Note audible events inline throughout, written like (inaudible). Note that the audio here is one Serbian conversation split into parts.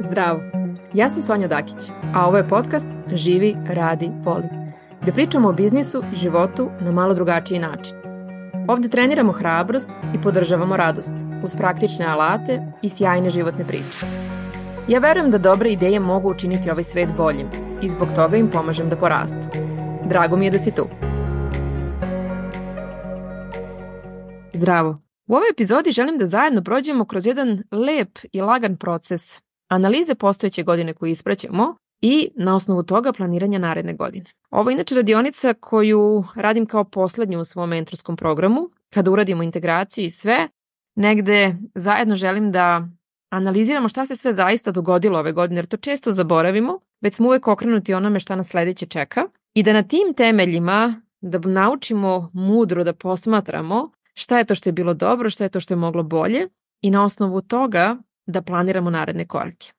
Zdravo, ja sam Sonja Dakić, a ovo je podcast Živi, radi, voli, gde pričamo o biznisu i životu na malo drugačiji način. Ovde treniramo hrabrost i podržavamo radost uz praktične alate i sjajne životne priče. Ja verujem da dobre ideje mogu učiniti ovaj svet boljim i zbog toga im pomažem da porastu. Drago mi je da si tu. Zdravo! U ovoj epizodi želim da zajedno prođemo kroz jedan lep i lagan proces analize postojeće godine koju ispraćamo i na osnovu toga planiranja naredne godine. Ovo je inače radionica koju radim kao poslednju u svom mentorskom programu. Kada uradimo integraciju i sve, negde zajedno želim da analiziramo šta se sve zaista dogodilo ove godine, jer to često zaboravimo, već smo uvek okrenuti onome šta nas sledeće čeka i da na tim temeljima da naučimo mudro da posmatramo šta je to što je bilo dobro, šta je to što je moglo bolje i na osnovu toga da planiramo naredne korake.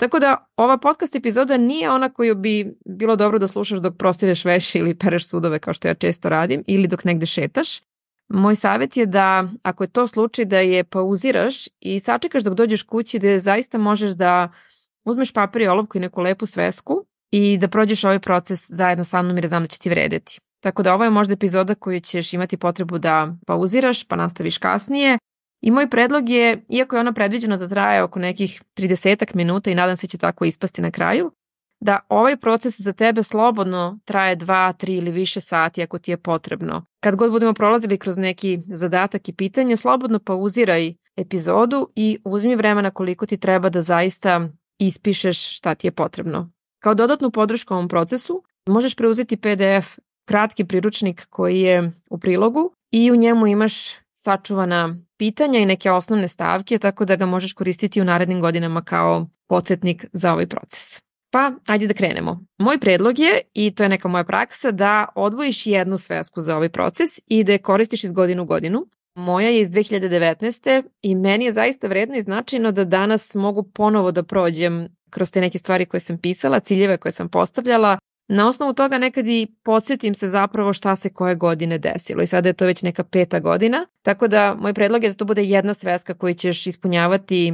Tako da ova podcast epizoda nije ona koju bi bilo dobro da slušaš dok prostireš veš ili pereš sudove kao što ja često radim ili dok negde šetaš. Moj savjet je da ako je to slučaj da je pauziraš i sačekaš dok dođeš kući da zaista možeš da uzmeš papir i olovku i neku lepu svesku i da prođeš ovaj proces zajedno sa mnom jer znam da će ti vredeti. Tako da ovo je možda epizoda koju ćeš imati potrebu da pauziraš pa nastaviš kasnije I moj predlog je, iako je ono predviđeno da traje oko nekih 30 minuta i nadam se će tako ispasti na kraju, da ovaj proces za tebe slobodno traje 2, 3 ili više sati ako ti je potrebno. Kad god budemo prolazili kroz neki zadatak i pitanje, slobodno pauziraj epizodu i uzmi vremena koliko ti treba da zaista ispišeš šta ti je potrebno. Kao dodatnu podršku ovom procesu možeš preuzeti PDF kratki priručnik koji je u prilogu i u njemu imaš sačuvana pitanja i neke osnovne stavke, tako da ga možeš koristiti u narednim godinama kao podsjetnik za ovaj proces. Pa, ajde da krenemo. Moj predlog je, i to je neka moja praksa, da odvojiš jednu svesku za ovaj proces i da je koristiš iz godinu u godinu. Moja je iz 2019. i meni je zaista vredno i značajno da danas mogu ponovo da prođem kroz te neke stvari koje sam pisala, ciljeve koje sam postavljala, Na osnovu toga nekad i podsjetim se zapravo šta se koje godine desilo i sada je to već neka peta godina, tako da moj predlog je da to bude jedna sveska koju ćeš ispunjavati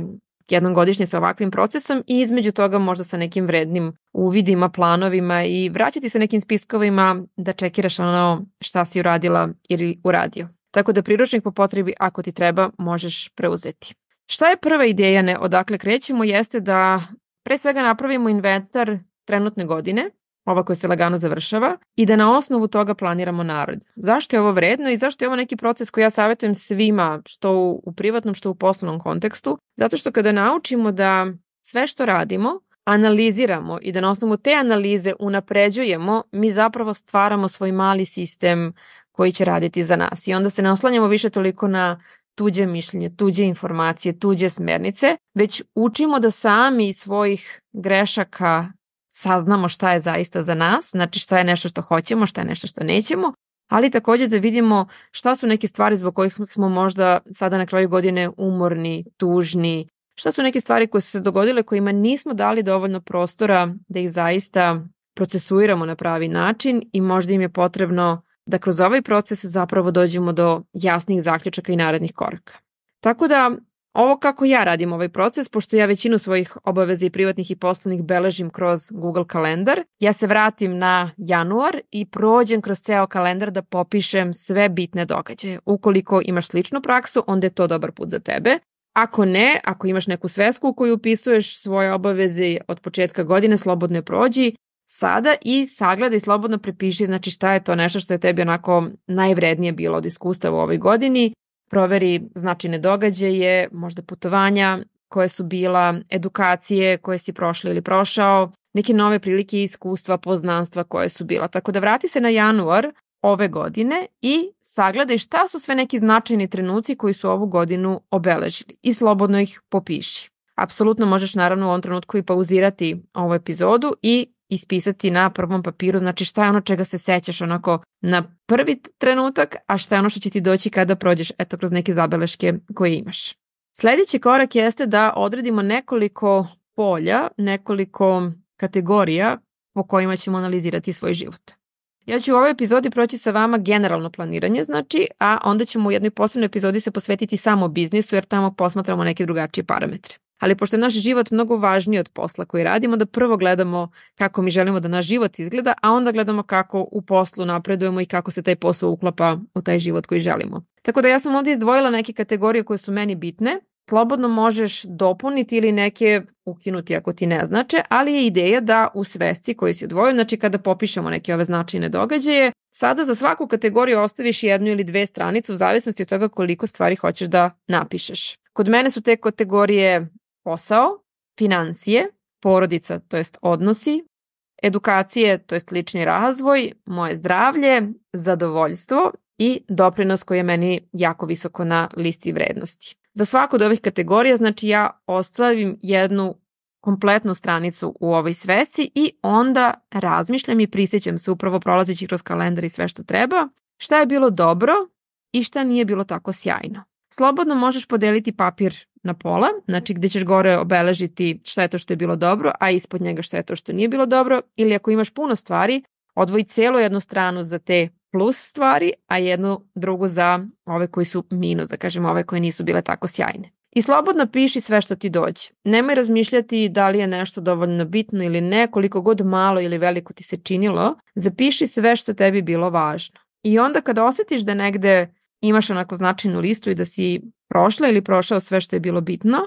jednom godišnje sa ovakvim procesom i između toga možda sa nekim vrednim uvidima, planovima i vraćati se nekim spiskovima da čekiraš ono šta si uradila ili uradio. Tako da priručnik po potrebi ako ti treba možeš preuzeti. Šta je prva ideja ne odakle krećemo jeste da pre svega napravimo inventar trenutne godine ova koja se lagano završava, i da na osnovu toga planiramo narod. Zašto je ovo vredno i zašto je ovo neki proces koji ja savjetujem svima, što u, privatnom, što u poslovnom kontekstu? Zato što kada naučimo da sve što radimo, analiziramo i da na osnovu te analize unapređujemo, mi zapravo stvaramo svoj mali sistem koji će raditi za nas. I onda se ne oslanjamo više toliko na tuđe mišljenje, tuđe informacije, tuđe smernice, već učimo da sami svojih grešaka saznamo šta je zaista za nas, znači šta je nešto što hoćemo, šta je nešto što nećemo, ali takođe da vidimo šta su neke stvari zbog kojih smo možda sada na kraju godine umorni, tužni, šta su neke stvari koje su se dogodile kojima nismo dali dovoljno prostora da ih zaista procesuiramo na pravi način i možda im je potrebno da kroz ovaj proces zapravo dođemo do jasnih zaključaka i narednih koraka. Tako da Ovo kako ja radim ovaj proces, pošto ja većinu svojih obaveza i privatnih i poslovnih beležim kroz Google kalendar, ja se vratim na januar i prođem kroz ceo kalendar da popišem sve bitne događaje. Ukoliko imaš sličnu praksu, onda je to dobar put za tebe. Ako ne, ako imaš neku svesku u koju upisuješ svoje obaveze od početka godine, slobodno je prođi sada i sagledaj slobodno prepiši znači šta je to nešto što je tebi onako najvrednije bilo od iskustava u ovoj godini proveri značajne događaje, možda putovanja koje su bila, edukacije koje si prošla ili prošao, neke nove prilike i iskustva, poznanstva koje su bila. Tako da vrati se na januar ove godine i sagledaj šta su sve neki značajni trenuci koji su ovu godinu obeležili i slobodno ih popiši. Apsolutno možeš naravno u ovom trenutku i pauzirati ovu epizodu i ispisati na prvom papiru, znači šta je ono čega se sećaš onako na prvi trenutak, a šta je ono što će ti doći kada prođeš eto kroz neke zabeleške koje imaš. Sledeći korak jeste da odredimo nekoliko polja, nekoliko kategorija po kojima ćemo analizirati svoj život. Ja ću u ovoj epizodi proći sa vama generalno planiranje, znači, a onda ćemo u jednoj posebnoj epizodi se posvetiti samo biznisu jer tamo posmatramo neke drugačije parametre. Ali pošto je naš život mnogo važniji od posla koji radimo, da prvo gledamo kako mi želimo da naš život izgleda, a onda gledamo kako u poslu napredujemo i kako se taj posao uklapa u taj život koji želimo. Tako da ja sam ovdje izdvojila neke kategorije koje su meni bitne, slobodno možeš dopuniti ili neke ukinuti ako ti ne znače, ali je ideja da u svesci koji si odvojio, znači kada popišemo neke ove značajne događaje, sada za svaku kategoriju ostaviš jednu ili dve stranice u zavisnosti od toga koliko stvari hoćeš da napišeš. Kod mene su te kategorije posao, financije, porodica, to jest odnosi, edukacije, to jest lični razvoj, moje zdravlje, zadovoljstvo i doprinos koji je meni jako visoko na listi vrednosti. Za svaku od ovih kategorija, znači ja ostavim jednu kompletnu stranicu u ovoj svesci i onda razmišljam i prisjećam se upravo prolazeći kroz kalendar i sve što treba, šta je bilo dobro i šta nije bilo tako sjajno. Slobodno možeš podeliti papir na pola, znači gde ćeš gore obeležiti šta je to što je bilo dobro, a ispod njega šta je to što nije bilo dobro, ili ako imaš puno stvari, odvoji celu jednu stranu za te plus stvari, a jednu drugu za ove koji su minus, da kažem ove koje nisu bile tako sjajne. I slobodno piši sve što ti dođe. Nemoj razmišljati da li je nešto dovoljno bitno ili ne, koliko god malo ili veliko ti se činilo, zapiši sve što tebi bilo važno. I onda kada osetiš da negde imaš onako značajnu listu i da si prošla ili prošao sve što je bilo bitno,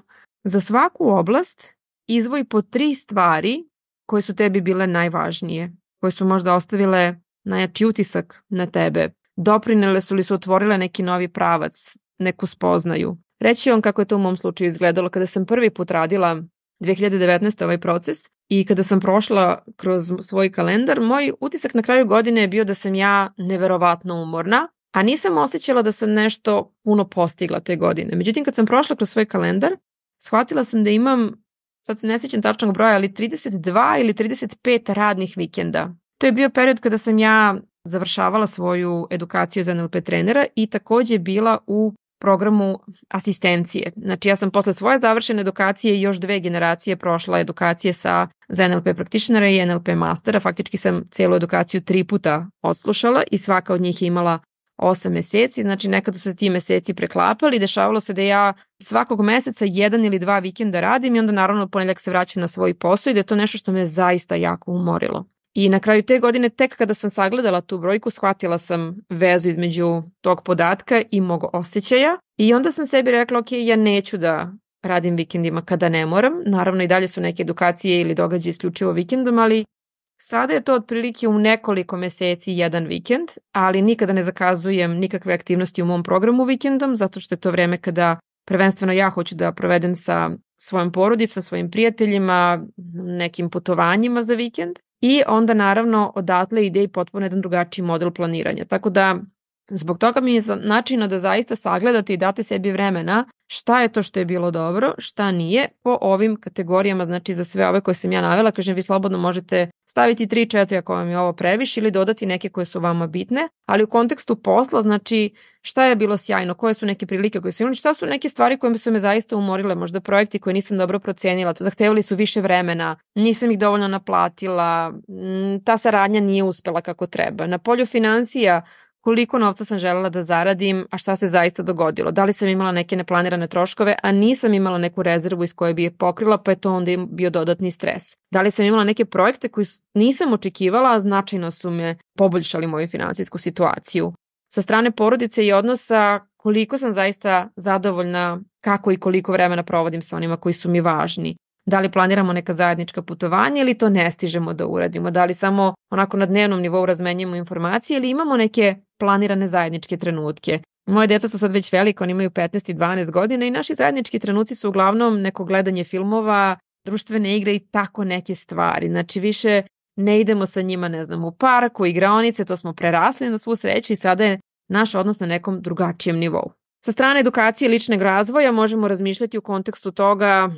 za svaku oblast izvoj po tri stvari koje su tebi bile najvažnije, koje su možda ostavile najjači utisak na tebe, doprinele su li su otvorile neki novi pravac, neku spoznaju. Reći vam kako je to u mom slučaju izgledalo kada sam prvi put radila 2019. ovaj proces i kada sam prošla kroz svoj kalendar, moj utisak na kraju godine je bio da sam ja neverovatno umorna, a nisam osjećala da sam nešto puno postigla te godine. Međutim, kad sam prošla kroz svoj kalendar, shvatila sam da imam, sad se ne sjećam tačnog broja, ali 32 ili 35 radnih vikenda To je bio period kada sam ja završavala svoju edukaciju za NLP trenera i takođe bila u programu asistencije. Znači ja sam posle svoje završene edukacije još dve generacije prošla edukacije sa za NLP praktičnera i NLP mastera. Faktički sam celu edukaciju tri puta odslušala i svaka od njih je imala 8 meseci, znači nekad su se ti meseci preklapali, dešavalo se da ja svakog meseca jedan ili dva vikenda radim i onda naravno ponedljak se vraćam na svoj posao i da je to nešto što me zaista jako umorilo. I na kraju te godine, tek kada sam sagledala tu brojku, shvatila sam vezu između tog podatka i mog osjećaja. I onda sam sebi rekla, ok, ja neću da radim vikendima kada ne moram. Naravno i dalje su neke edukacije ili događaje isključivo vikendom, ali sada je to otprilike u nekoliko meseci jedan vikend, ali nikada ne zakazujem nikakve aktivnosti u mom programu vikendom, zato što je to vreme kada prvenstveno ja hoću da provedem sa svojom porodicom, svojim prijateljima, nekim putovanjima za vikend i onda naravno odatle ide i potpuno jedan drugačiji model planiranja. Tako da zbog toga mi je načino da zaista sagledate i date sebi vremena šta je to što je bilo dobro, šta nije po ovim kategorijama, znači za sve ove koje sam ja navela, kažem vi slobodno možete staviti 3-4 ako vam je ovo previše ili dodati neke koje su vama bitne, ali u kontekstu posla, znači šta je bilo sjajno, koje su neke prilike koje su imali, šta su neke stvari koje su me zaista umorile, možda projekti koje nisam dobro procenila, zahtevali su više vremena, nisam ih dovoljno naplatila, ta saradnja nije uspela kako treba. Na polju financija koliko novca sam želela da zaradim, a šta se zaista dogodilo. Da li sam imala neke neplanirane troškove, a nisam imala neku rezervu iz koje bi je pokrila, pa je to onda bio dodatni stres. Da li sam imala neke projekte koji nisam očekivala, a značajno su me poboljšali moju finansijsku situaciju. Sa strane porodice i odnosa, koliko sam zaista zadovoljna kako i koliko vremena provodim sa onima koji su mi važni da li planiramo neka zajednička putovanja ili to ne stižemo da uradimo, da li samo onako na dnevnom nivou razmenjujemo informacije ili imamo neke planirane zajedničke trenutke. Moje deca su sad već velike, oni imaju 15 i 12 godina i naši zajednički trenuci su uglavnom neko gledanje filmova, društvene igre i tako neke stvari. Znači više ne idemo sa njima, ne znam, u parku, igraonice, to smo prerasli na svu sreću i sada je naš odnos na nekom drugačijem nivou. Sa strane edukacije ličnog razvoja možemo razmišljati u kontekstu toga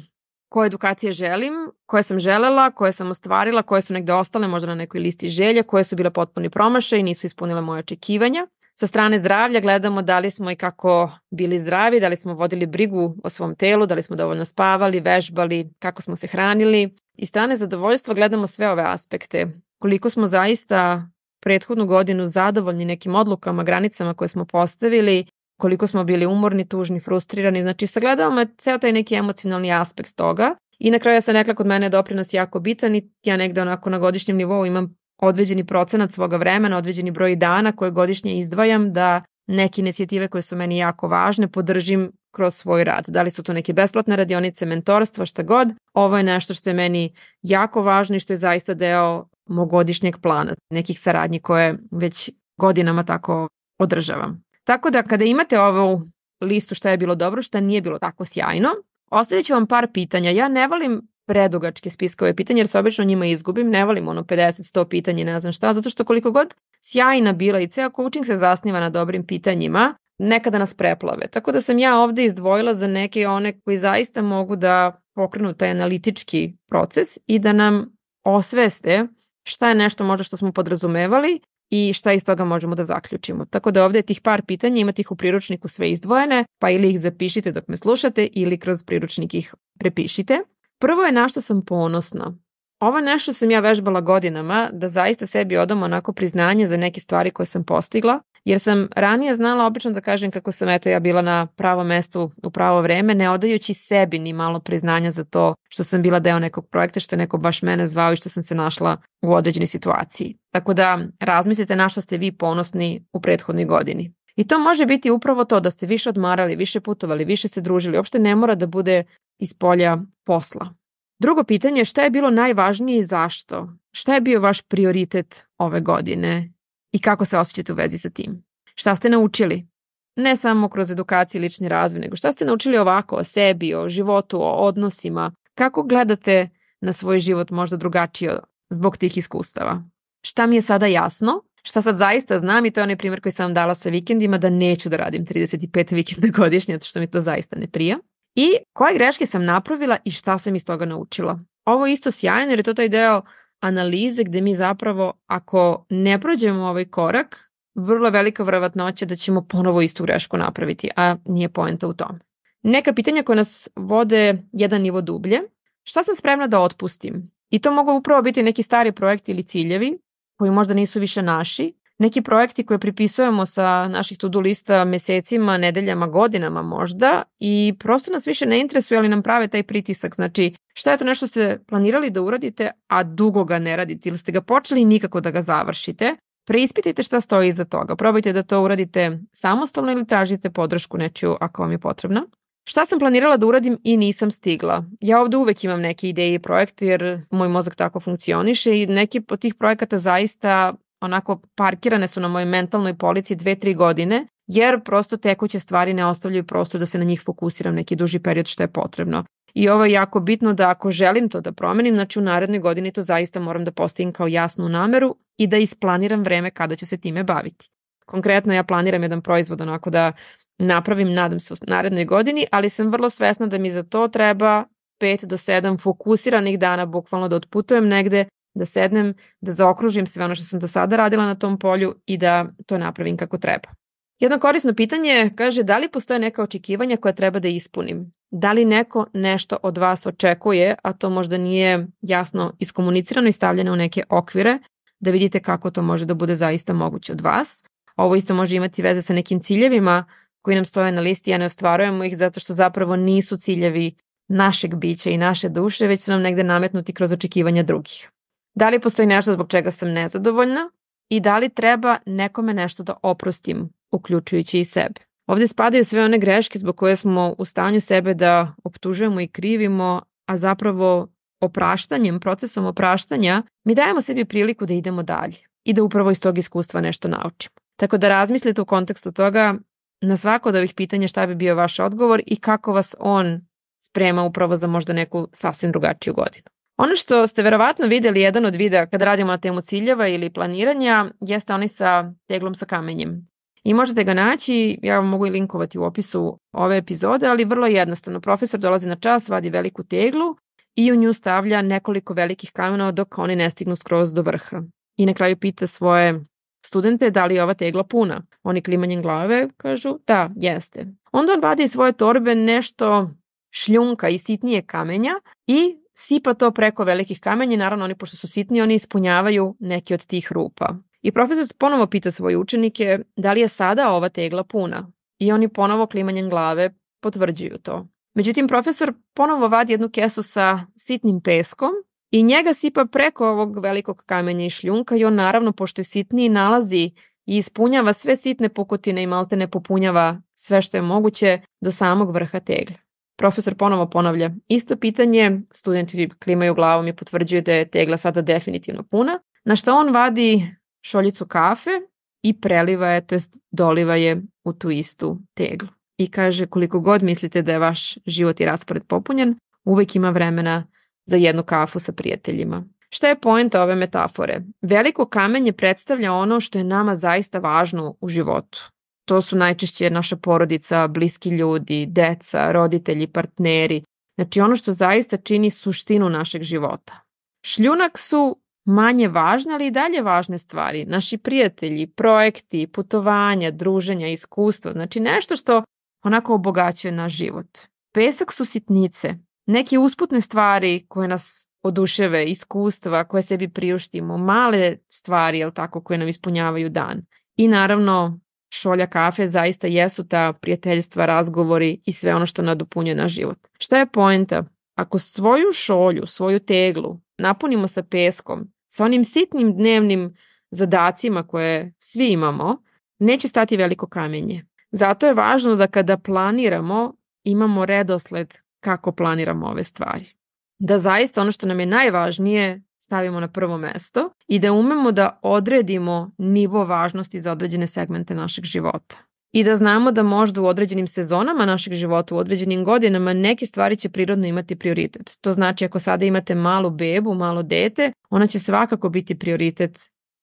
koje edukacije želim, koje sam želela, koje sam ostvarila, koje su negde ostale možda na nekoj listi želja, koje su bile potpuni promašaj i nisu ispunile moje očekivanja. Sa strane zdravlja gledamo da li smo i kako bili zdravi, da li smo vodili brigu o svom telu, da li smo dovoljno spavali, vežbali, kako smo se hranili. I strane zadovoljstva gledamo sve ove aspekte. Koliko smo zaista prethodnu godinu zadovoljni nekim odlukama, granicama koje smo postavili, koliko smo bili umorni, tužni, frustrirani. Znači, sagledavamo ceo taj neki emocionalni aspekt toga. I na kraju ja sam rekla, kod mene je doprinos jako bitan i ja negde onako na godišnjem nivou imam određeni procenat svoga vremena, određeni broj dana koje godišnje izdvajam da neke inicijative koje su meni jako važne podržim kroz svoj rad. Da li su to neke besplatne radionice, mentorstva, šta god. Ovo je nešto što je meni jako važno i što je zaista deo mog godišnjeg plana, nekih saradnji koje već godinama tako održavam. Tako da kada imate ovu listu šta je bilo dobro, šta nije bilo tako sjajno, ostavit ću vam par pitanja. Ja ne volim predugačke spiskove pitanja jer se obično njima izgubim, ne volim ono 50-100 pitanja ne znam šta, zato što koliko god sjajna bila i ceo coaching se zasniva na dobrim pitanjima, nekada nas preplave. Tako da sam ja ovde izdvojila za neke one koji zaista mogu da pokrenu taj analitički proces i da nam osveste šta je nešto možda što smo podrazumevali i šta iz toga možemo da zaključimo. Tako da ovde tih par pitanja imate ih u priručniku sve izdvojene, pa ili ih zapišite dok me slušate ili kroz priručnik ih prepišite. Prvo je na što sam ponosna. Ovo je nešto sam ja vežbala godinama, da zaista sebi odam onako priznanje za neke stvari koje sam postigla, jer sam ranije znala obično da kažem kako sam eto ja bila na pravo mestu u pravo vreme, ne odajući sebi ni malo priznanja za to što sam bila deo nekog projekta, što je neko baš mene zvao i što sam se našla u određenoj situaciji. Tako da razmislite na što ste vi ponosni u prethodnoj godini. I to može biti upravo to da ste više odmarali, više putovali, više se družili. Uopšte ne mora da bude iz polja posla. Drugo pitanje je šta je bilo najvažnije i zašto? Šta je bio vaš prioritet ove godine i kako se osjećate u vezi sa tim? Šta ste naučili? Ne samo kroz edukaciju i lični razvoj, nego šta ste naučili ovako o sebi, o životu, o odnosima? Kako gledate na svoj život možda drugačije zbog tih iskustava? Šta mi je sada jasno? Šta sad zaista znam i to je onaj primjer koji sam vam dala sa vikendima da neću da radim 35 vikenda (laughs) godišnje, što mi to zaista ne prija i koje greške sam napravila i šta sam iz toga naučila. Ovo je isto sjajno jer je to taj deo analize gde mi zapravo ako ne prođemo ovaj korak, vrlo velika vrvatnoća da ćemo ponovo istu grešku napraviti, a nije poenta u tom. Neka pitanja koje nas vode jedan nivo dublje. Šta sam spremna da otpustim? I to mogu upravo biti neki stari projekti ili ciljevi koji možda nisu više naši, neki projekti koje pripisujemo sa naših to-do lista mesecima, nedeljama, godinama možda i prosto nas više ne interesuje ali nam prave taj pritisak. Znači, šta je to nešto ste planirali da uradite, a dugo ga ne radite ili ste ga počeli nikako da ga završite? Preispitajte šta stoji iza toga. Probajte da to uradite samostalno ili tražite podršku nečiju ako vam je potrebna. Šta sam planirala da uradim i nisam stigla? Ja ovde uvek imam neke ideje i projekte jer moj mozak tako funkcioniše i neki od tih projekata zaista onako parkirane su na mojoj mentalnoj polici dve, tri godine, jer prosto tekuće stvari ne ostavljaju prostor da se na njih fokusiram neki duži period što je potrebno. I ovo je jako bitno da ako želim to da promenim, znači u narednoj godini to zaista moram da postavim kao jasnu nameru i da isplaniram vreme kada će se time baviti. Konkretno ja planiram jedan proizvod onako da napravim, nadam se, u narednoj godini, ali sam vrlo svesna da mi za to treba 5 do 7 fokusiranih dana, bukvalno da otputujem negde da sednem, da zaokružim sve ono što sam do sada radila na tom polju i da to napravim kako treba. Jedno korisno pitanje kaže da li postoje neka očekivanja koja treba da ispunim? Da li neko nešto od vas očekuje, a to možda nije jasno iskomunicirano i stavljeno u neke okvire, da vidite kako to može da bude zaista moguće od vas. Ovo isto može imati veze sa nekim ciljevima koji nam stoje na listi, a ne ostvarujemo ih zato što zapravo nisu ciljevi našeg bića i naše duše, već su nam negde nametnuti kroz očekivanja drugih. Da li postoji nešto zbog čega sam nezadovoljna i da li treba nekome nešto da oprostim, uključujući i sebe. Ovde spadaju sve one greške zbog koje smo u stanju sebe da optužujemo i krivimo, a zapravo opraštanjem, procesom opraštanja, mi dajemo sebi priliku da idemo dalje i da upravo iz tog iskustva nešto naučimo. Tako da razmislite u kontekstu toga na svako od ovih pitanja šta bi bio vaš odgovor i kako vas on sprema upravo za možda neku sasvim drugačiju godinu. Ono što ste verovatno videli jedan od videa kada radimo na temu ciljeva ili planiranja jeste onaj sa teglom sa kamenjem. I možete ga naći, ja vam mogu i linkovati u opisu ove epizode, ali vrlo jednostavno. Profesor dolazi na čas, vadi veliku teglu i u nju stavlja nekoliko velikih kamena dok oni ne stignu skroz do vrha. I na kraju pita svoje studente da li je ova tegla puna. Oni klimanjem glave kažu da, jeste. Onda on vadi iz svoje torbe nešto šljunka i sitnije kamenja i sipa to preko velikih kamenja naravno oni pošto su sitni oni ispunjavaju neke od tih rupa. I profesor ponovo pita svoje učenike da li je sada ova tegla puna. i oni ponovo klimanjem glave potvrđuju to. Međutim, profesor ponovo vadi jednu kesu sa sitnim peskom i njega sipa preko ovog velikog kamenja i šljunka i on naravno, pošto je sitniji, nalazi i ispunjava sve sitne pukotine i maltene popunjava sve što je moguće do samog vrha tegle. Profesor ponovo ponavlja isto pitanje, studenti klimaju glavom i potvrđuju da je tegla sada definitivno puna, na što on vadi šoljicu kafe i preliva je, to jest doliva je u tu istu teglu. I kaže koliko god mislite da je vaš život i raspored popunjen, uvek ima vremena za jednu kafu sa prijateljima. Šta je poenta ove metafore? Veliko kamenje predstavlja ono što je nama zaista važno u životu. To su najčešće naša porodica, bliski ljudi, deca, roditelji, partneri. Znači ono što zaista čini suštinu našeg života. Šljunak su manje važne, ali i dalje važne stvari. Naši prijatelji, projekti, putovanja, druženja, iskustva. Znači nešto što onako obogaćuje naš život. Pesak su sitnice, neke usputne stvari koje nas oduševe, iskustva koje sebi priuštimo, male stvari, jel tako, koje nam ispunjavaju dan. I naravno, šolja kafe zaista jesu ta prijateljstva, razgovori i sve ono što nadopunjuje naš život. Šta je poenta? Ako svoju šolju, svoju teglu napunimo sa peskom, sa onim sitnim dnevnim zadacima koje svi imamo, neće stati veliko kamenje. Zato je važno da kada planiramo, imamo redosled kako planiramo ove stvari. Da zaista ono što nam je najvažnije stavimo na prvo mesto i da umemo da odredimo nivo važnosti za određene segmente našeg života. I da znamo da možda u određenim sezonama našeg života, u određenim godinama, neke stvari će prirodno imati prioritet. To znači ako sada imate malu bebu, malo dete, ona će svakako biti prioritet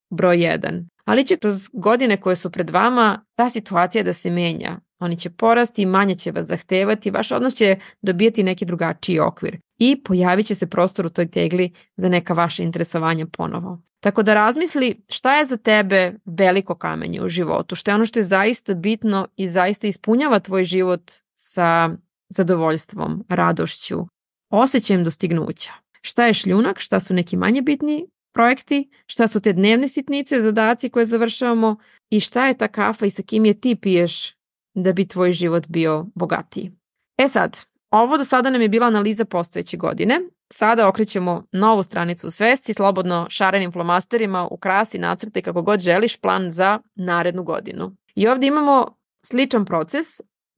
broj 1. Ali će kroz godine koje su pred vama ta situacija da se menja. Oni će porasti, manje će vas zahtevati, vaš odnos će dobijati neki drugačiji okvir i pojavit će se prostor u toj tegli za neka vaša interesovanja ponovo. Tako da razmisli šta je za tebe veliko kamenje u životu, šta je ono što je zaista bitno i zaista ispunjava tvoj život sa zadovoljstvom, radošću, osjećajem dostignuća. Šta je šljunak, šta su neki manje bitni projekti, šta su te dnevne sitnice, zadaci koje završavamo i šta je ta kafa i sa kim je ti piješ da bi tvoj život bio bogatiji. E sad, ovo do sada nam je bila analiza postojeće godine. Sada okrećemo novu stranicu u svesci, slobodno šarenim flomasterima, ukrasi, nacrte kako god želiš plan za narednu godinu. I ovdje imamo sličan proces.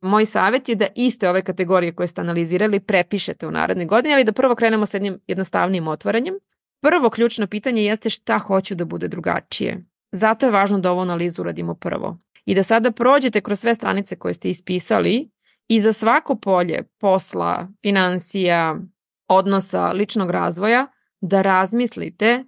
Moj savjet je da iste ove kategorije koje ste analizirali prepišete u narednoj godini, ali da prvo krenemo s jednim jednostavnim otvaranjem. Prvo ključno pitanje jeste šta hoću da bude drugačije. Zato je važno da ovu analizu uradimo prvo. I da sada prođete kroz sve stranice koje ste ispisali i za svako polje posla, financija, odnosa, ličnog razvoja, da razmislite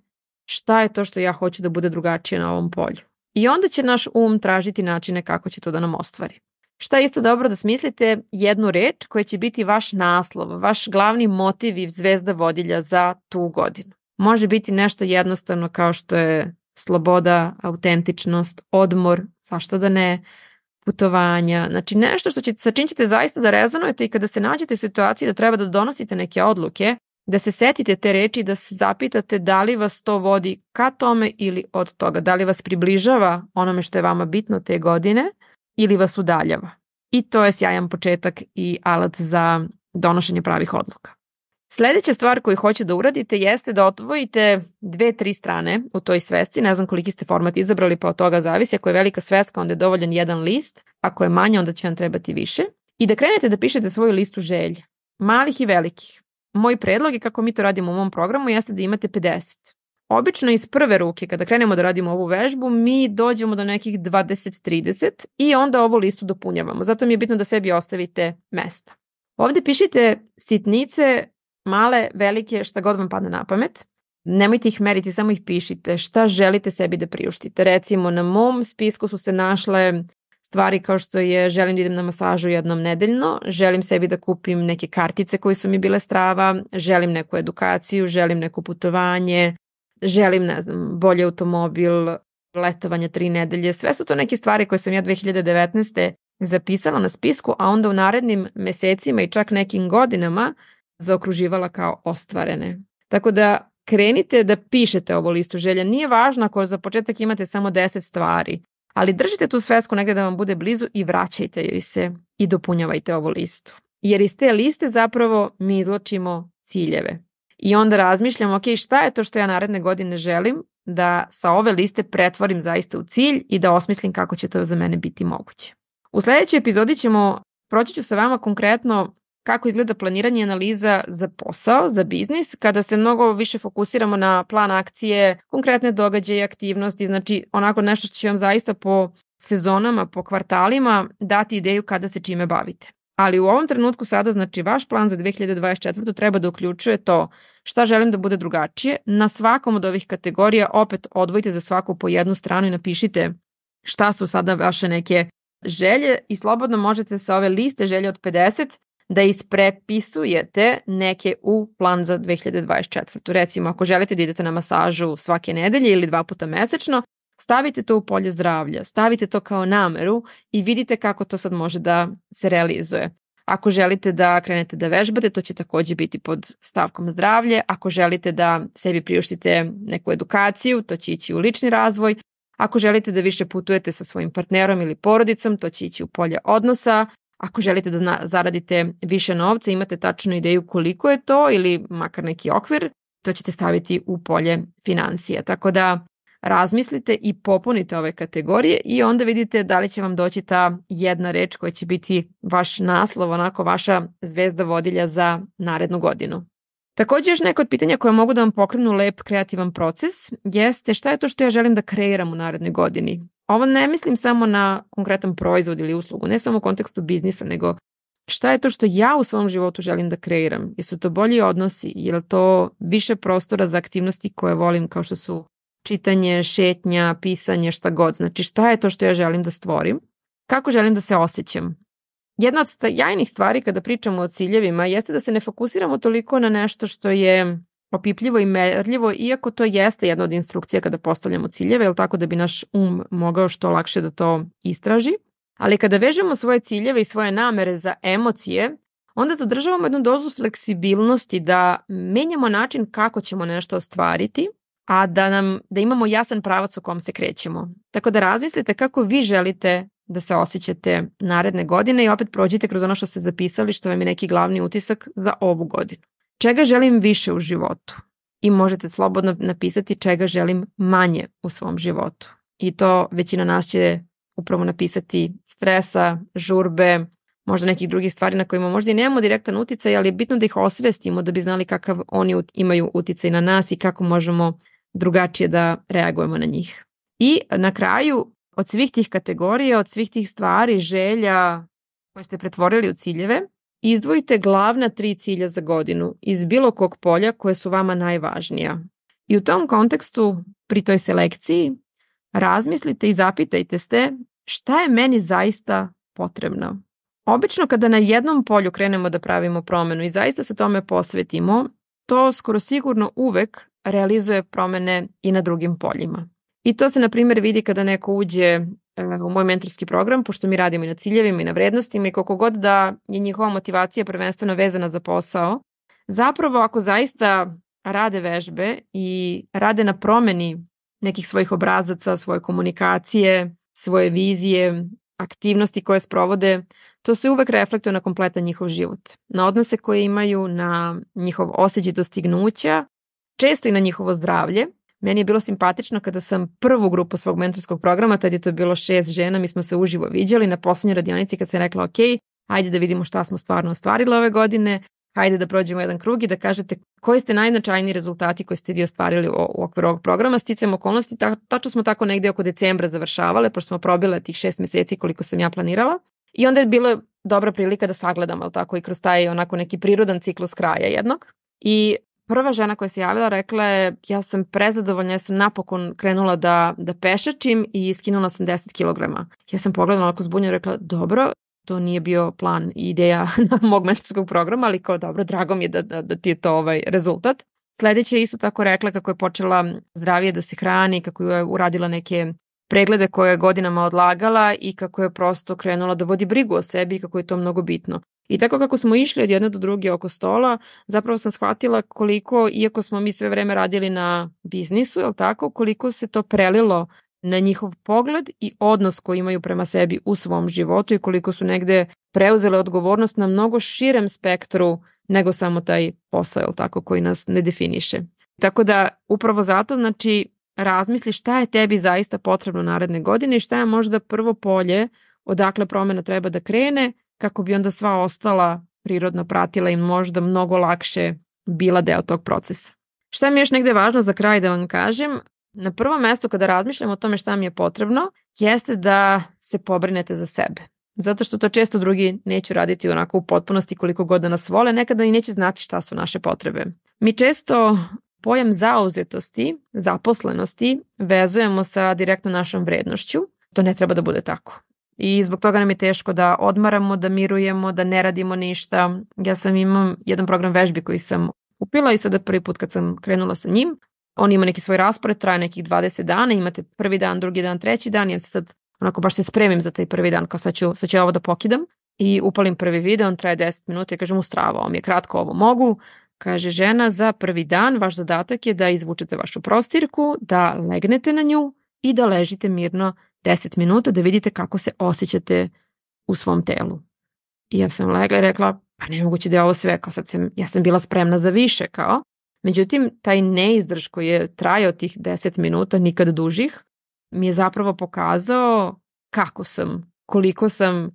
šta je to što ja hoću da bude drugačije na ovom polju. I onda će naš um tražiti načine kako će to da nam ostvari. Šta je isto dobro da smislite jednu reč koja će biti vaš naslov, vaš glavni motiv i zvezda vodilja za tu godinu. Može biti nešto jednostavno kao što je sloboda, autentičnost, odmor, zašto da ne, putovanja, znači nešto što će, sa čim ćete zaista da rezonujete i kada se nađete u situaciji da treba da donosite neke odluke, da se setite te reči da se zapitate da li vas to vodi ka tome ili od toga, da li vas približava onome što je vama bitno te godine ili vas udaljava. I to je sjajan početak i alat za donošenje pravih odluka. Sledeća stvar koju hoću da uradite jeste da otvojite dve, tri strane u toj svesci. Ne znam koliki ste format izabrali, pa od toga zavisi. Ako je velika sveska, onda je dovoljan jedan list. Ako je manja, onda će vam trebati više. I da krenete da pišete svoju listu želja. Malih i velikih. Moj predlog je kako mi to radimo u mom programu jeste da imate 50. Obično iz prve ruke, kada krenemo da radimo ovu vežbu, mi dođemo do nekih 20-30 i onda ovu listu dopunjavamo. Zato mi je bitno da sebi ostavite mesta. Ovde pišite sitnice male, velike, šta god vam padne na pamet. Nemojte ih meriti, samo ih pišite. Šta želite sebi da priuštite? Recimo, na mom spisku su se našle stvari kao što je želim da idem na masažu jednom nedeljno, želim sebi da kupim neke kartice koje su mi bile strava, želim neku edukaciju, želim neko putovanje, želim, ne znam, bolji automobil, letovanje tri nedelje. Sve su to neke stvari koje sam ja 2019. zapisala na spisku, a onda u narednim mesecima i čak nekim godinama zaokruživala kao ostvarene. Tako da krenite da pišete ovu listu želja. Nije važno ako za početak imate samo 10 stvari. Ali držite tu svesku negde da vam bude blizu i vraćajte joj se i dopunjavajte ovu listu. Jer iz te liste zapravo mi izločimo ciljeve. I onda razmišljam, ok, šta je to što ja naredne godine želim da sa ove liste pretvorim zaista u cilj i da osmislim kako će to za mene biti moguće. U sledećoj epizodi ćemo, proći ću sa vama konkretno kako izgleda planiranje i analiza za posao, za biznis, kada se mnogo više fokusiramo na plan akcije, konkretne događaje aktivnosti, znači onako nešto što će vam zaista po sezonama, po kvartalima dati ideju kada se čime bavite. Ali u ovom trenutku sada, znači, vaš plan za 2024. treba da uključuje to šta želim da bude drugačije. Na svakom od ovih kategorija opet odvojite za svaku po jednu stranu i napišite šta su sada vaše neke želje i slobodno možete sa ove liste želje od 50 da isprepisujete neke u plan za 2024. Recimo, ako želite da idete na masažu svake nedelje ili dva puta mesečno, stavite to u polje zdravlja, stavite to kao nameru i vidite kako to sad može da se realizuje. Ako želite da krenete da vežbate, to će takođe biti pod stavkom zdravlje. Ako želite da sebi priuštite neku edukaciju, to će ići u lični razvoj. Ako želite da više putujete sa svojim partnerom ili porodicom, to će ići u polje odnosa. Ako želite da zaradite više novca, imate tačnu ideju koliko je to ili makar neki okvir, to ćete staviti u polje financija. Tako da razmislite i popunite ove kategorije i onda vidite da li će vam doći ta jedna reč koja će biti vaš naslov, onako vaša zvezda vodilja za narednu godinu. Takođe još neko od pitanja koje mogu da vam pokrenu lep kreativan proces jeste šta je to što ja želim da kreiram u narednoj godini. Ovo ne mislim samo na konkretan proizvod ili uslugu, ne samo u kontekstu biznisa, nego šta je to što ja u svom životu želim da kreiram. Jesu to bolji odnosi, je li to više prostora za aktivnosti koje volim kao što su čitanje, šetnja, pisanje, šta god. Znači šta je to što ja želim da stvorim, kako želim da se osjećam. Jedna od jajnih stvari kada pričamo o ciljevima jeste da se ne fokusiramo toliko na nešto što je opipljivo i merljivo, iako to jeste jedna od instrukcija kada postavljamo ciljeve, jel tako da bi naš um mogao što lakše da to istraži. Ali kada vežemo svoje ciljeve i svoje namere za emocije, onda zadržavamo jednu dozu fleksibilnosti da menjamo način kako ćemo nešto ostvariti a da, nam, da imamo jasan pravac u kom se krećemo. Tako da razmislite kako vi želite da se osjećate naredne godine i opet prođite kroz ono što ste zapisali, što vam je neki glavni utisak za ovu godinu. Čega želim više u životu? I možete slobodno napisati čega želim manje u svom životu. I to većina nas će upravo napisati stresa, žurbe, možda nekih drugih stvari na kojima možda i nemamo direktan uticaj, ali je bitno da ih osvestimo da bi znali kakav oni imaju uticaj na nas i kako možemo drugačije da reagujemo na njih. I na kraju, od svih tih kategorija, od svih tih stvari, želja koje ste pretvorili u ciljeve, izdvojite glavna tri cilja za godinu iz bilo kog polja koje su vama najvažnija. I u tom kontekstu, pri toj selekciji, razmislite i zapitajte se šta je meni zaista potrebno. Obično kada na jednom polju krenemo da pravimo promenu i zaista se tome posvetimo, to skoro sigurno uvek realizuje promene i na drugim poljima. I to se, na primjer, vidi kada neko uđe u moj mentorski program, pošto mi radimo i na ciljevima i na vrednostima i koliko god da je njihova motivacija prvenstveno vezana za posao, zapravo ako zaista rade vežbe i rade na promeni nekih svojih obrazaca, svoje komunikacije, svoje vizije, aktivnosti koje sprovode, to se uvek reflektuje na kompletan njihov život, na odnose koje imaju, na njihov osjećaj dostignuća često i na njihovo zdravlje. Meni je bilo simpatično kada sam prvu grupu svog mentorskog programa, tad je to bilo šest žena, mi smo se uživo viđali na poslednjoj radionici kad sam rekla ok, ajde da vidimo šta smo stvarno ostvarili ove godine, hajde da prođemo jedan krug i da kažete koji ste najznačajniji rezultati koji ste vi ostvarili u, okviru ovog programa. Sticam okolnosti, ta, tačno smo tako negde oko decembra završavale, pošto smo probile tih šest meseci koliko sam ja planirala. I onda je bila dobra prilika da sagledamo, tako, i kroz taj onako neki prirodan ciklus kraja jednog. I prva žena koja se javila rekla je ja sam prezadovoljna, ja sam napokon krenula da, da pešačim i skinula sam 10 kg. Ja sam pogledala onako zbunjena i rekla dobro, to nije bio plan i ideja (laughs) mog mentorskog programa, ali kao dobro, drago mi je da, da, da ti je to ovaj rezultat. Sledeće je isto tako rekla kako je počela zdravije da se hrani, kako je uradila neke preglede koje je godinama odlagala i kako je prosto krenula da vodi brigu o sebi i kako je to mnogo bitno. I tako kako smo išli od jedne do druge oko stola, zapravo sam shvatila koliko, iako smo mi sve vreme radili na biznisu, je tako, koliko se to prelilo na njihov pogled i odnos koji imaju prema sebi u svom životu i koliko su negde preuzele odgovornost na mnogo širem spektru nego samo taj posao, jel tako, koji nas ne definiše. Tako da upravo zato znači razmisli šta je tebi zaista potrebno naredne godine i šta je možda prvo polje odakle promena treba da krene kako bi onda sva ostala prirodno pratila i možda mnogo lakše bila deo tog procesa. Šta mi je još negde važno za kraj da vam kažem? Na prvom mestu kada razmišljam o tome šta mi je potrebno, jeste da se pobrinete za sebe. Zato što to često drugi neću raditi onako u potpunosti koliko god da nas vole, nekada i neće znati šta su naše potrebe. Mi često pojam zauzetosti, zaposlenosti vezujemo sa direktno našom vrednošću. To ne treba da bude tako. I zbog toga nam je teško da odmaramo, da mirujemo, da ne radimo ništa. Ja sam imam jedan program vežbi koji sam kupila i sada prvi put kad sam krenula sa njim, on ima neki svoj raspored, traje nekih 20 dana, imate prvi dan, drugi dan, treći dan, ja se sad onako baš se spremim za taj prvi dan, kao sad ću, sad ću ovo da pokidam. I upalim prvi video, on traje 10 minuta. I kažem mu strava, ovo mi je kratko, ovo mogu, Kaže žena, za prvi dan vaš zadatak je da izvučete vašu prostirku, da legnete na nju i da ležite mirno 10 minuta da vidite kako se osjećate u svom telu. I ja sam legla i rekla, pa nemoguće da je ovo sve, kao sad sam, ja sam bila spremna za više, kao. Međutim, taj neizdrž koji je trajao tih 10 minuta, nikad dužih, mi je zapravo pokazao kako sam, koliko sam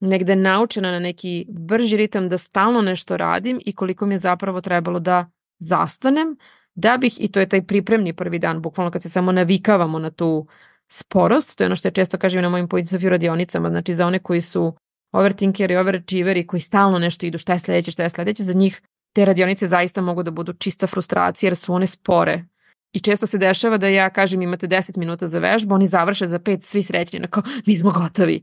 negde naučena na neki brži ritam da stalno nešto radim i koliko mi je zapravo trebalo da zastanem da bih, i to je taj pripremni prvi dan, bukvalno kad se samo navikavamo na tu sporost, to je ono što ja često kažem na mojim point of radionicama, znači za one koji su overthinkeri, overachieveri, koji stalno nešto idu, šta je sledeće, šta je sledeće, za njih te radionice zaista mogu da budu čista frustracija jer su one spore. I često se dešava da ja kažem imate 10 minuta za vežbu, oni završe za 5, svi srećni, onako, nismo gotovi.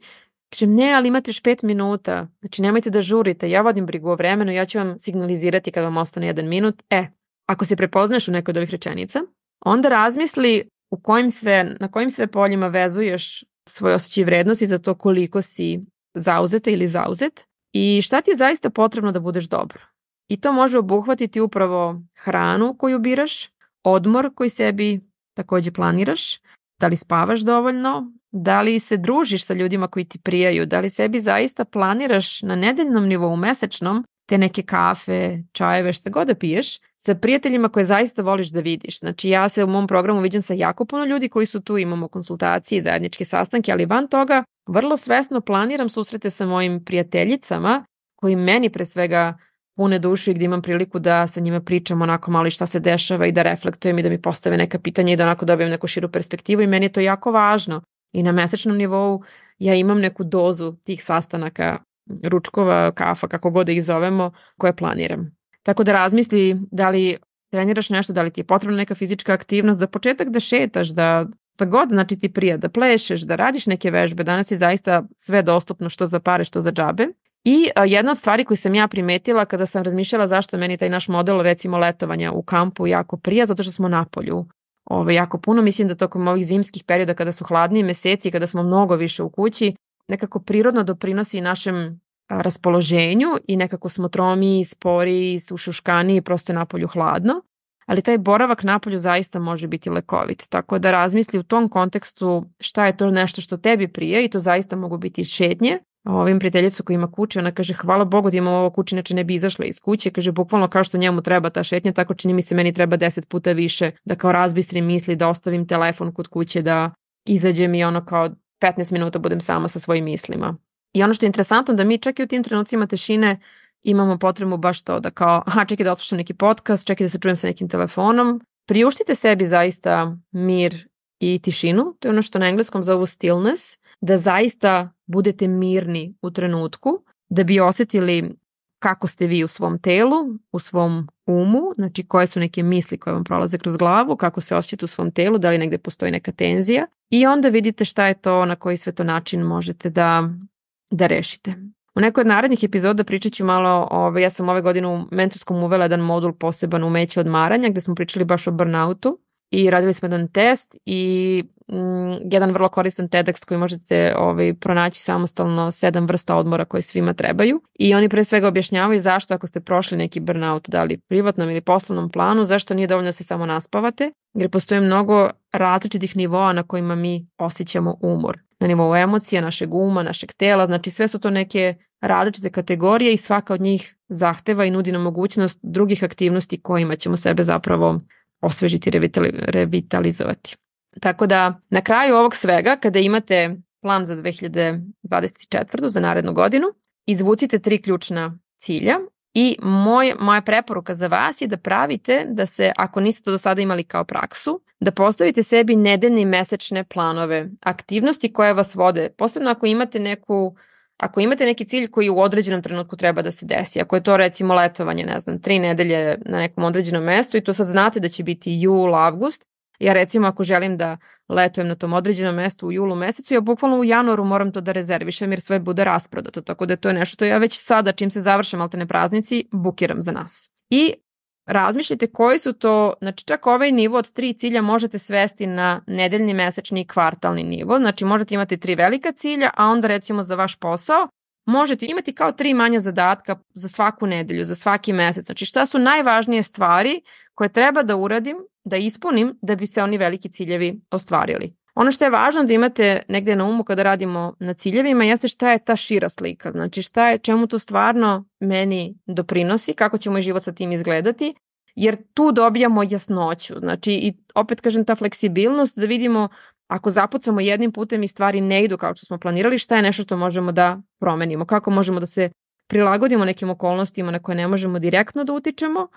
Kažem, ne, ali imate još 5 minuta, znači nemojte da žurite, ja vodim brigu o vremenu, ja ću vam signalizirati kad vam ostane jedan minut. E, ako se prepoznaš u nekoj od ovih rečenica, onda razmisli u kojim sve, na kojim sve poljima vezuješ svoj osjećaj vrednosti za to koliko si zauzeta ili zauzet i šta ti je zaista potrebno da budeš dobro. I to može obuhvatiti upravo hranu koju biraš, odmor koji sebi takođe planiraš, da li spavaš dovoljno, da li se družiš sa ljudima koji ti prijaju, da li sebi zaista planiraš na nedeljnom nivou mesečnom te neke kafe, čajeve, šta god da piješ, sa prijateljima koje zaista voliš da vidiš. Znači ja se u mom programu vidim sa jako puno ljudi koji su tu, imamo konsultacije zajedničke sastanke, ali van toga vrlo svesno planiram susrete sa mojim prijateljicama koji meni pre svega pune dušu i gde imam priliku da sa njima pričam onako malo i šta se dešava i da reflektujem i da mi postave neka pitanja i da onako dobijem neku širu perspektivu i meni je to jako važno. I na mesečnom nivou ja imam neku dozu tih sastanaka, ručkova, kafa, kako god da ih zovemo, koje planiram. Tako da razmisli da li treniraš nešto, da li ti je potrebna neka fizička aktivnost, za početak da šetaš, da da god znači ti prija, da plešeš, da radiš neke vežbe, danas je zaista sve dostupno što za pare, što za džabe. I a, jedna od stvari koju sam ja primetila kada sam razmišljala zašto meni taj naš model recimo letovanja u kampu jako prija, zato što smo na polju ovaj, jako puno. Mislim da tokom ovih zimskih perioda kada su hladniji meseci, kada smo mnogo više u kući, nekako prirodno doprinosi našem raspoloženju i nekako smo tromi, spori, ušuškani i prosto je napolju hladno. Ali taj boravak napolju zaista može biti lekovit. Tako da razmisli u tom kontekstu šta je to nešto što tebi prije i to zaista mogu biti šetnje, ovim prijateljicu koji ima kuće, ona kaže hvala Bogu da imam ovo kuće, inače ne bi izašla iz kuće, kaže bukvalno kao što njemu treba ta šetnja, tako čini mi se meni treba deset puta više da kao razbistrim misli, da ostavim telefon kod kuće, da izađem i ono kao 15 minuta budem sama sa svojim mislima. I ono što je interesantno da mi čak i u tim trenucima tešine imamo potrebu baš to da kao, aha, čekaj da otpuštam neki podcast, čekaj da se čujem sa nekim telefonom. Priuštite sebi zaista mir i tišinu, to je ono što na engleskom zovu stillness, da zaista budete mirni u trenutku, da bi osetili kako ste vi u svom telu, u svom umu, znači koje su neke misli koje vam prolaze kroz glavu, kako se osjećate u svom telu, da li negde postoji neka tenzija i onda vidite šta je to, na koji sve to način možete da, da rešite. U nekoj od narednih epizoda pričat ću malo, ove, ja sam ove godine u mentorskom uvela jedan modul poseban umeće odmaranja gde smo pričali baš o burnoutu i radili smo jedan test i mm, jedan vrlo koristan TEDx koji možete ovaj, pronaći samostalno sedam vrsta odmora koje svima trebaju i oni pre svega objašnjavaju zašto ako ste prošli neki burnout, da li privatnom ili poslovnom planu, zašto nije dovoljno da se samo naspavate, jer postoje mnogo različitih nivoa na kojima mi osjećamo umor. Na nivou emocija, našeg uma, našeg tela, znači sve su to neke različite kategorije i svaka od njih zahteva i nudi nam mogućnost drugih aktivnosti kojima ćemo sebe zapravo osvežiti revitalizovati. Tako da na kraju ovog svega, kada imate plan za 2024. za narednu godinu, izvucite tri ključna cilja i moj, moja preporuka za vas je da pravite da se, ako niste to do sada imali kao praksu, da postavite sebi nedeljne i mesečne planove, aktivnosti koje vas vode, posebno ako imate neku ako imate neki cilj koji u određenom trenutku treba da se desi, ako je to recimo letovanje, ne znam, tri nedelje na nekom određenom mestu i to sad znate da će biti jul, avgust, ja recimo ako želim da letujem na tom određenom mestu u julu mesecu, ja bukvalno u januaru moram to da rezervišem jer sve bude rasprodato, tako da to je nešto što ja već sada čim se završam altene praznici bukiram za nas. I razmišljajte koji su to, znači čak ovaj nivo od tri cilja možete svesti na nedeljni, mesečni i kvartalni nivo, znači možete imati tri velika cilja, a onda recimo za vaš posao možete imati kao tri manja zadatka za svaku nedelju, za svaki mesec. Znači šta su najvažnije stvari koje treba da uradim, da ispunim da bi se oni veliki ciljevi ostvarili. Ono što je važno da imate negde na umu kada radimo na ciljevima jeste šta je ta šira slika, znači šta je, čemu to stvarno meni doprinosi, kako će moj život sa tim izgledati, jer tu dobijamo jasnoću, znači i opet kažem ta fleksibilnost da vidimo ako zapucamo jednim putem i stvari ne idu kao što smo planirali, šta je nešto što možemo da promenimo, kako možemo da se prilagodimo nekim okolnostima na koje ne možemo direktno da utičemo,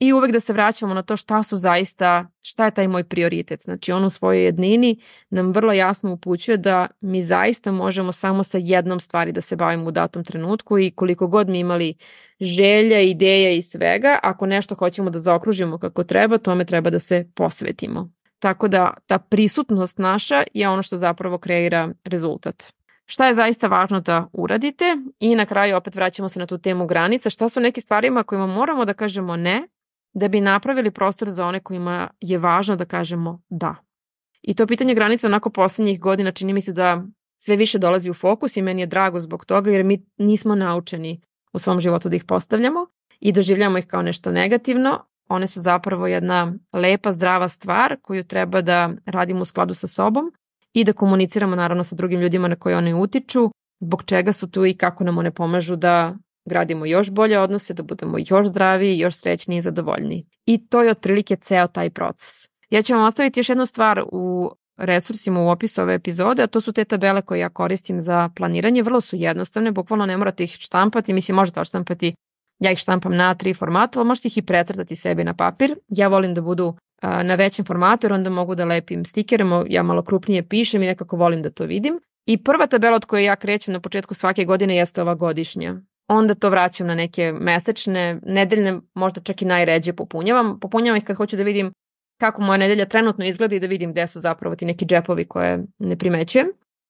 i uvek da se vraćamo na to šta su zaista, šta je taj moj prioritet. Znači on u svojoj jednini nam vrlo jasno upućuje da mi zaista možemo samo sa jednom stvari da se bavimo u datom trenutku i koliko god mi imali želja, ideja i svega, ako nešto hoćemo da zaokružimo kako treba, tome treba da se posvetimo. Tako da ta prisutnost naša je ono što zapravo kreira rezultat. Šta je zaista važno da uradite i na kraju opet vraćamo se na tu temu granica, šta su neke stvarima kojima moramo da kažemo ne, da bi napravili prostor za one kojima je važno da kažemo da. I to pitanje granica onako poslednjih godina čini mi se da sve više dolazi u fokus i meni je drago zbog toga jer mi nismo naučeni u svom životu da ih postavljamo i doživljamo ih kao nešto negativno. One su zapravo jedna lepa, zdrava stvar koju treba da radimo u skladu sa sobom i da komuniciramo naravno sa drugim ljudima na koje one utiču, zbog čega su tu i kako nam one pomažu da gradimo još bolje odnose, da budemo još zdraviji, još srećniji i zadovoljniji. I to je otprilike ceo taj proces. Ja ću vam ostaviti još jednu stvar u resursima u opisu ove epizode, a to su te tabele koje ja koristim za planiranje. Vrlo su jednostavne, bukvalno ne morate ih štampati, mislim možete odštampati, ja ih štampam na tri formatu, ali možete ih i precrtati sebi na papir. Ja volim da budu na većem formatu jer onda mogu da lepim stikerima, ja malo krupnije pišem i nekako volim da to vidim. I prva tabela od koje ja krećem na početku svake godine jeste ova godišnja onda to vraćam na neke mesečne, nedeljne, možda čak i najređe popunjavam. Popunjavam ih kad hoću da vidim kako moja nedelja trenutno izgleda i da vidim gde su zapravo ti neki džepovi koje ne primećujem.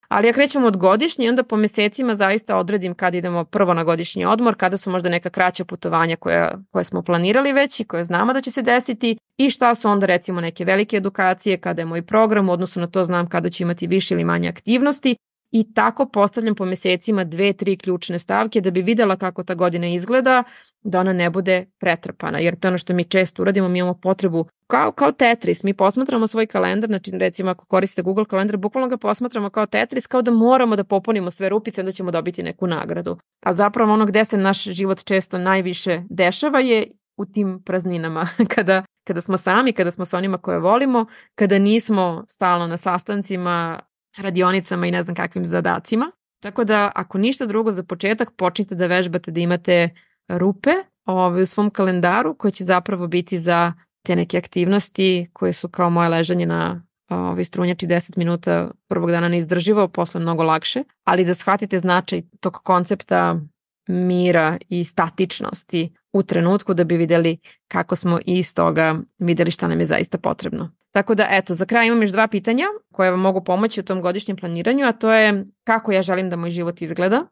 Ali ja krećem od godišnje i onda po mesecima zaista odredim kada idemo prvo na godišnji odmor, kada su možda neka kraća putovanja koja, koje smo planirali već i koje znamo da će se desiti i šta su onda recimo neke velike edukacije, kada je moj program, u odnosu na to znam kada ću imati više ili manje aktivnosti i tako postavljam po mesecima dve, tri ključne stavke da bi videla kako ta godina izgleda, da ona ne bude pretrpana, jer to je ono što mi često uradimo, mi imamo potrebu, kao, kao Tetris, mi posmatramo svoj kalendar, znači recimo ako koristite Google kalendar, bukvalno ga posmatramo kao Tetris, kao da moramo da popunimo sve rupice, onda ćemo dobiti neku nagradu. A zapravo ono gde se naš život često najviše dešava je u tim prazninama, (laughs) kada, kada smo sami, kada smo sa onima koje volimo, kada nismo stalno na sastancima, radionicama i ne znam kakvim zadacima. Tako da ako ništa drugo za početak počnite da vežbate da imate rupe ovaj, u svom kalendaru koje će zapravo biti za te neke aktivnosti koje su kao moje ležanje na ovaj, strunjači 10 minuta prvog dana neizdrživo, posle mnogo lakše, ali da shvatite značaj tog koncepta mira i statičnosti u trenutku da bi videli kako smo iz toga videli šta nam je zaista potrebno. Tako da, eto, za kraj imam još dva pitanja koje vam mogu pomoći u tom godišnjem planiranju, a to je kako ja želim da moj život izgleda.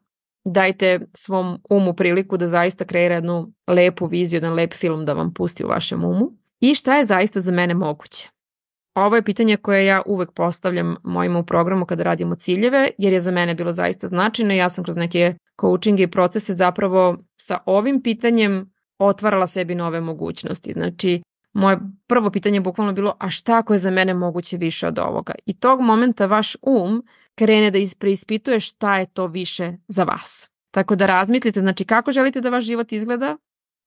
Dajte svom umu priliku da zaista kreira jednu lepu viziju, jedan lep film da vam pusti u vašem umu. I šta je zaista za mene moguće? ovo je pitanje koje ja uvek postavljam mojima u programu kada radimo ciljeve, jer je za mene bilo zaista značajno. Ja sam kroz neke coachinge i procese zapravo sa ovim pitanjem otvarala sebi nove mogućnosti. Znači, moje prvo pitanje je bukvalno bilo, a šta ako je za mene moguće više od ovoga? I tog momenta vaš um krene da preispituje šta je to više za vas. Tako da razmislite, znači kako želite da vaš život izgleda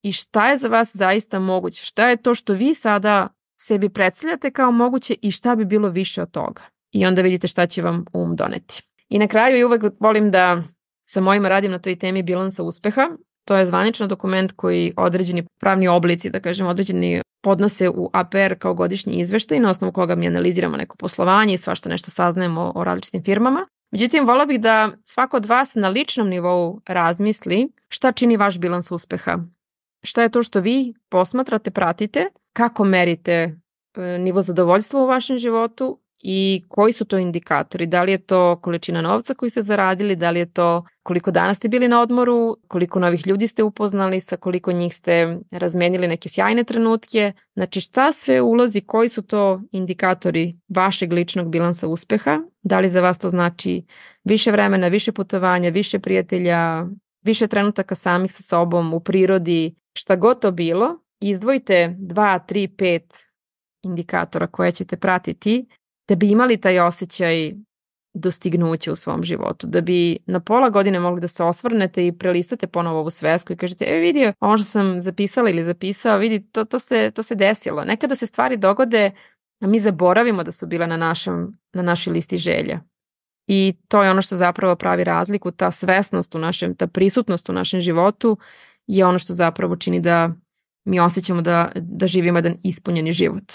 i šta je za vas zaista moguće, šta je to što vi sada sebi predstavljate kao moguće i šta bi bilo više od toga. I onda vidite šta će vam um doneti. I na kraju i uvek volim da sa mojima radim na toj temi bilansa uspeha. To je zvaničan dokument koji određeni pravni oblici, da kažem, određeni podnose u APR kao godišnji izveštaj na osnovu koga mi analiziramo neko poslovanje i svašta nešto saznajemo o različitim firmama. Međutim, volao bih da svako od vas na ličnom nivou razmisli šta čini vaš bilans uspeha. Šta je to što vi posmatrate, pratite, kako merite e, nivo zadovoljstva u vašem životu i koji su to indikatori? Da li je to količina novca koju ste zaradili, da li je to koliko dana ste bili na odmoru, koliko novih ljudi ste upoznali, sa koliko njih ste razmenili neke sjajne trenutke. Znači šta sve ulazi, koji su to indikatori vašeg ličnog bilansa uspeha? Da li za vas to znači više vremena, više putovanja, više prijatelja, više trenutaka samih sa sobom u prirodi, šta god to bilo, izdvojite 2, 3, 5 indikatora koje ćete pratiti da bi imali taj osjećaj dostignuća u svom životu, da bi na pola godine mogli da se osvrnete i prelistate ponovo ovu svesku i kažete, e vidio, ono što sam zapisala ili zapisao, vidi, to, to, se, to se desilo. Nekada se stvari dogode, a mi zaboravimo da su bile na, našem, na našoj listi želja. I to je ono što zapravo pravi razliku, ta svesnost u našem, ta prisutnost u našem životu je ono što zapravo čini da mi osjećamo da, da živimo jedan ispunjeni život.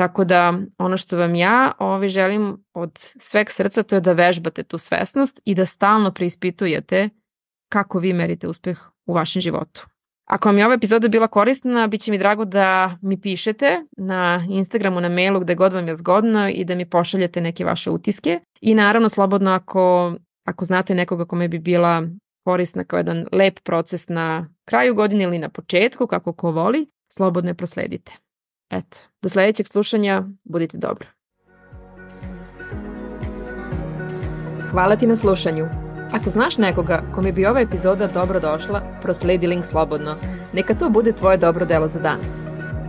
Tako da ono što vam ja ovaj, želim od sveg srca to je da vežbate tu svesnost i da stalno preispitujete kako vi merite uspeh u vašem životu. Ako vam je ova epizoda bila korisna, bit će mi drago da mi pišete na Instagramu, na mailu, gde god vam je zgodno i da mi pošaljete neke vaše utiske. I naravno, slobodno ako, ako znate nekoga kome bi bila korisna kao jedan lep proces na kraju godine ili na početku, kako ko voli, slobodno je prosledite. Eto, do sledećeg slušanja, budite dobro. Hvala ti na slušanju. Ako znaš nekoga kome bi ova epizoda dobro došla, prosledi link slobodno. Neka to bude tvoje dobro delo za danas.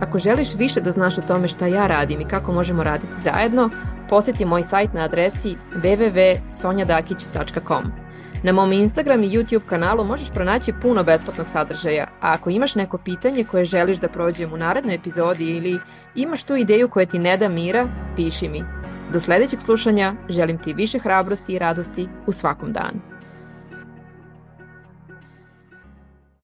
Ako želiš više da znaš o tome šta ja radim i kako možemo raditi zajedno, poseti moj sajt na adresi www.sonjadakić.com. Na mom Instagram i YouTube kanalu možeš pronaći puno besplatnog sadržaja, a ako imaš neko pitanje koje želiš da prođem u narednoj epizodi ili imaš tu ideju koja ti ne da mira, piši mi. Do sledećeg slušanja želim ti više hrabrosti i radosti u svakom danu.